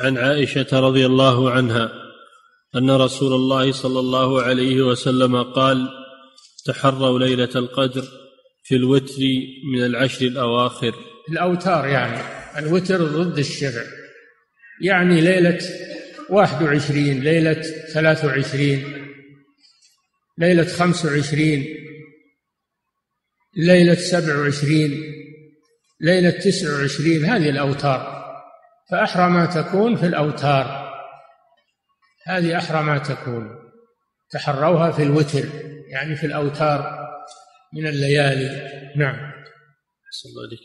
عن عائشة رضي الله عنها أن رسول الله صلى الله عليه وسلم قال تحروا ليلة القدر في الوتر من العشر الأواخر. الأوتار يعني الوتر ضد الشفع. يعني ليلة واحد وعشرين ليلة ثلاث وعشرين ليلة خمس وعشرين ليلة سبع وعشرين ليلة تسع وعشرين هذه الأوتار. فأحرى ما تكون في الأوتار. هذه أحرى ما تكون. تحروها في الوتر يعني في الأوتار من الليالي. نعم. الله عليك